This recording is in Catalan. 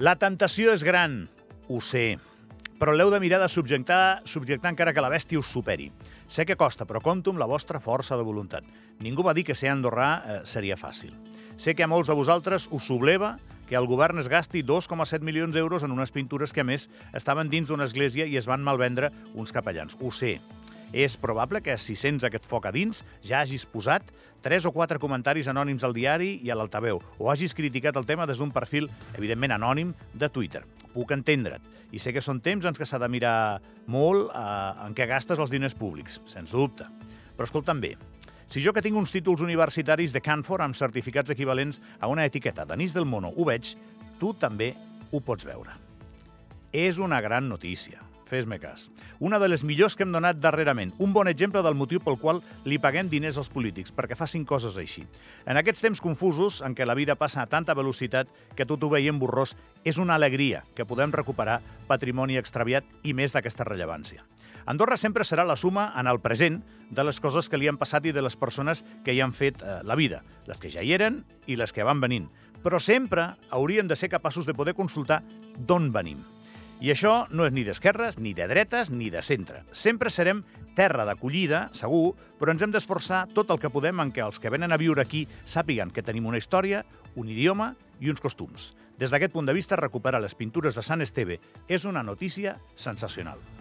La tentació és gran, ho sé, però l'heu de mirar de subjectar, subjectar encara que la bèstia us superi. Sé que costa, però compto amb la vostra força de voluntat. Ningú va dir que ser andorrà eh, seria fàcil. Sé que a molts de vosaltres us subleva que el govern es gasti 2,7 milions d'euros en unes pintures que, a més, estaven dins d'una església i es van malvendre uns capellans. Ho sé. És probable que, si sents aquest foc a dins, ja hagis posat tres o quatre comentaris anònims al diari i a l'altaveu, o hagis criticat el tema des d'un perfil, evidentment anònim, de Twitter. Puc entendre't. I sé que són temps en què s'ha de mirar molt eh, en què gastes els diners públics, sens dubte. Però escolta'm bé, si jo que tinc uns títols universitaris de Canfor amb certificats equivalents a una etiqueta d'anís del mono ho veig, tu també ho pots veure. És una gran notícia. Fes-me cas. Una de les millors que hem donat darrerament. Un bon exemple del motiu pel qual li paguem diners als polítics, perquè facin coses així. En aquests temps confusos, en què la vida passa a tanta velocitat que tot ho veiem borrós, és una alegria que podem recuperar patrimoni extraviat i més d'aquesta rellevància. Andorra sempre serà la suma en el present de les coses que li han passat i de les persones que hi han fet eh, la vida, les que ja hi eren i les que van venint. Però sempre hauríem de ser capaços de poder consultar d'on venim. I això no és ni d'esquerres, ni de dretes, ni de centre. Sempre serem terra d'acollida, segur, però ens hem d'esforçar tot el que podem en què els que venen a viure aquí sàpiguen que tenim una història, un idioma i uns costums. Des d'aquest punt de vista, recuperar les pintures de Sant Esteve és una notícia sensacional.